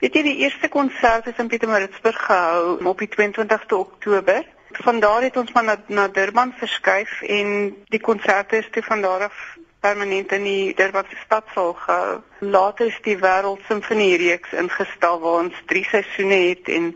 Weet jy die eerste konsert is in Pietermaritzburg gehou op die 22ste Oktober. Van daar het ons maar na, na Durban verskuif en die konserte is toe van daar af permanent in die Durbanse stadsaal gehou. Later is die Wêreld Simfonie reeks ingestel waar ons drie seisoene het en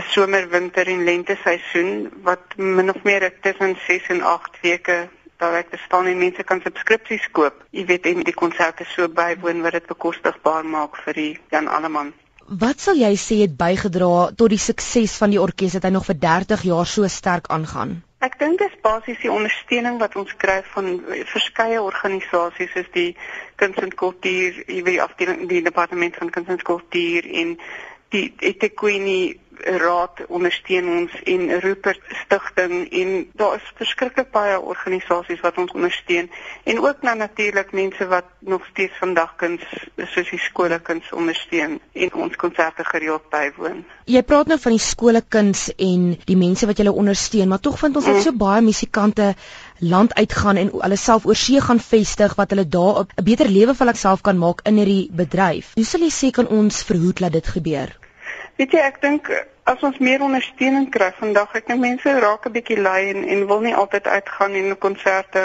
'n somer, winter en lente seisoen wat min of meer tussen 6 en 8 weke daar ek staan en mense kan subskripsies koop. Jy weet en die konserte so bywoon wat dit bekostigbaar maak vir die Jan Alleman. Wat sal jy sê het bygedra tot die sukses van die orkes dat hy nog vir 30 jaar so sterk aangaan? Ek dink dit is basies die ondersteuning wat ons kry van verskeie organisasies soos die Kuns en Kultuur, die afdeling die departement van Kuns en Kultuur en die eThekwini raad ondersteun ons en Rupert stigting en daar is verskriklik baie organisasies wat ons ondersteun en ook nou natuurlik mense wat nog steeds vandag kuns soos die skolekuns ondersteun en ons konserte gereeld bywoon. Jy praat nou van die skolekuns en die mense wat julle ondersteun, maar tog vind ons dat mm. so baie musikante land uitgaan en hulle self oor see gaan vestig wat hulle daar 'n beter lewe vir hulself kan maak in hierdie bedryf. Hoe sal jy sê kan ons verhoed dat dit gebeur? Weet jy, ek dink as ons meer ondersteuning kry vandag, ek dink mense raak 'n bietjie lui en, en wil nie altyd uitgaan en konserte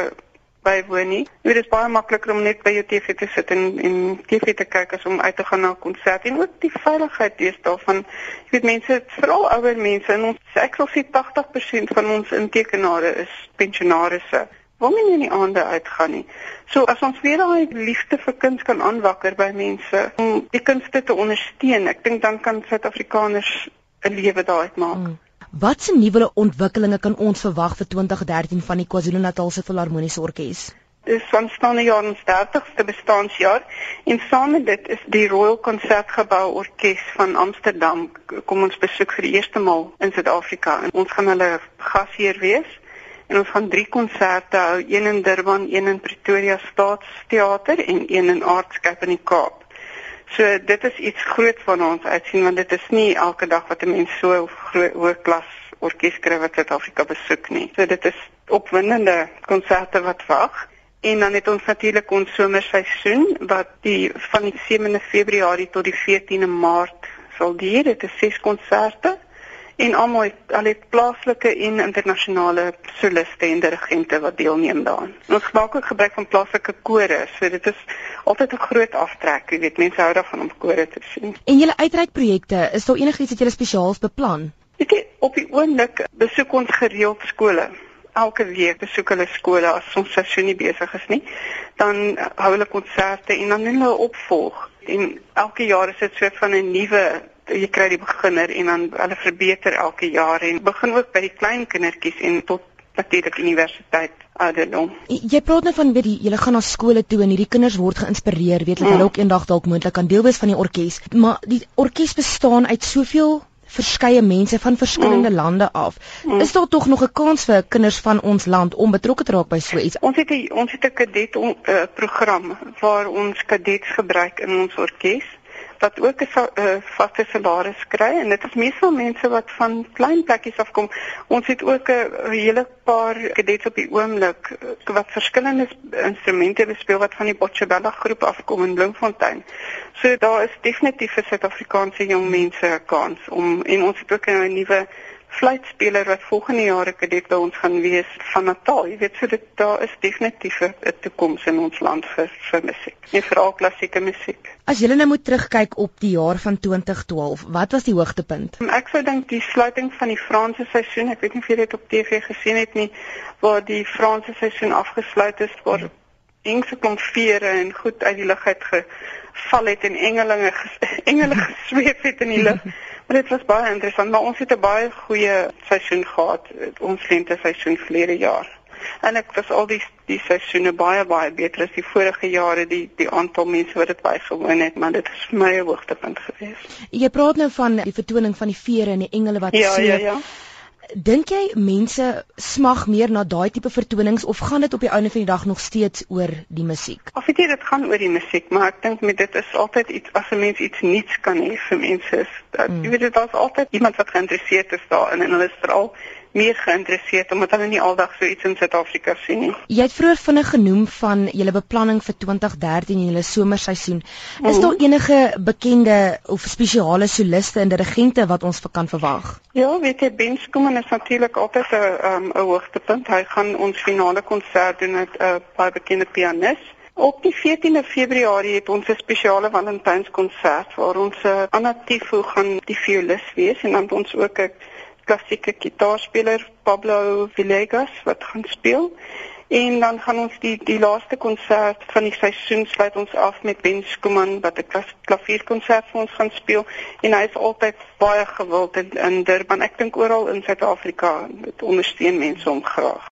bywoon nie. Dit is baie makliker om net by jou TV te sit en en TV te kyk as om uit te gaan na 'n konsert en ook die veiligheid is daarvan. Jy weet mense, veral ouer mense en ons ek sal sê 80% van ons intekenare is pensionaarsse wil nie in die aande uitgaan nie. So as ons weer daai liefde vir kuns kan aanwakker by mense om die kunste te ondersteun, ek dink dan kan Suid-Afrikaners 'n lewe daaruit maak. Hmm. Wat se nuwe ontwikkelinge kan ons verwag vir 2013 van die KwaZulu-Natalse Filharmoniese Orkees? Dis van staan die jaar ons 30ste bestaanjaar en saam met dit is die Royal Concertgebou Orkees van Amsterdam kom ons besoek vir die eerste maal in Suid-Afrika en ons gaan hulle gasheer wees en ons gaan drie konserte hou, een in Durban, een in Pretoria Staatsteater en een in Aardskap in die Kaap. So dit is iets groot van ons uitsien want dit is nie elke dag wat 'n mens so hoë klas orkes kry wat Suid-Afrika besoek nie. So dit is opwindende konserte wat wag. En dan het ons natuurlik ons somerseisoen wat die van die 7de Februarie tot die 14de Maart sal duur. Dit is ses konserte en almal het al het plaaslike en internasionale soliste en dirigente wat deelneem daaraan. Ons maak ook gebruik van plaaslike kore, so dit is altyd 'n groot aftrek, jy weet mense hou daarvan om kore te sien. En julle uitreikprojekte, is daar enigiets wat julle spesiaals beplan? Weet jy, op die oomblik besoek ons gereeld skole. Elke week besoek hulle skole as ons seisoen nie besig is nie. Dan hou hulle konserte en dan hulle opvolg. En elke jaar is dit so van 'n nuwe jy kry die beginner en dan hulle verbeter elke jaar en begin ook by die klein kindertjies en tot natuurlik universiteit ouderdom. Jy praat nou van weet jy, jy gaan na skole toe en hierdie kinders word geïnspireer, weet dat mm. hulle ook eendag dalk moontlik kan deel wees van die orkes, maar die orkes bestaan uit soveel verskeie mense van verskillende mm. lande af. Mm. Is daar tog nog 'n kans vir kinders van ons land om betrokke te raak by so iets? Ons het 'n ons het 'n kadet uh, program waar ons kadets gebruik in ons orkes wat ook 'n uh, vaste salaris kry en dit is meestal mense wat van klein plekkies afkom. Ons het ook 'n hele paar kadets op die oomblik uh, wat verskillende instrumente bespeel wat van die Botshabela groep afkom in Bloemfontein. So daar is definitief vir Suid-Afrikaanse jong mense 'n kans om en ons het ook 'n nuwe fluitspeler wat volgende jaar ek dit by ons gaan wees van Natal. Jy weet so dit daar is definitief 'n toekoms in ons land vir vir musiek. Nie veral klassieke musiek. As jy nou moet terugkyk op die jaar van 2012, wat was die hoogtepunt? Ek sou dink die sluiting van die Franse seisoen. Ek weet nie of jy dit op TV gesien het nie, waar die Franse seisoen afgesluit is waar engse klomp vere en goed uit die lug uit geval het en engelinge engele gesweef het in die lug. Maar dit was baie interessant, maar ons het 'n baie goeie seisoen gehad, ons lente seisoen verlede jaar. En ek was al die die seisoene baie baie beter as die vorige jare, die die aantal mense wat dit bygewoon het, maar dit is vir my 'n hoogtepunt geweest. Jy praat nou van die vertoning van die vere en die engele wat ja, sweef. Ja, ja, ja. Dink jy mense smag meer na daai tipe vertonings of gaan dit op die einde van die dag nog steeds oor die musiek? Of weet jy dit gaan oor die musiek, maar ek dink met dit is altyd iets as 'n mens iets nuuts kan hê vir mense. Dat, mm. Jy weet dit is altyd iemand wat geïnteresseerd is daarin en hulle is veral meer geïnteresseerd omdat hulle nie aldag so iets in Suid-Afrika sien nie. Jy het vroeër vinnig genoem van julle beplanning vir 2013 en julle somerseisoen. Is mm -hmm. daar enige bekende of spesiale soliste en dirigente wat ons kan verwag? Ja, weet jy Ben Skuman is natuurlik altyd 'n um, 'n hoogtepunt. Hy gaan ons finale konsert doen met 'n uh, baie bekende pianis. Op die 14de Februarie het ons 'n spesiale Valentynskonsert waar ons 'n uh, Anna Tifo gaan die violis wees en dan ons ook 'n klassieke gitaarspeler Pablo Villegas wat gaan speel. En dan gaan ons die die laaste konsert van die seisoen sluit ons af met Ben Skuman wat 'n klavierkonsert vir ons gaan speel en hy is altyd baie gewild in, in Durban. Ek dink oral in Suid-Afrika ondersteun mense hom graag.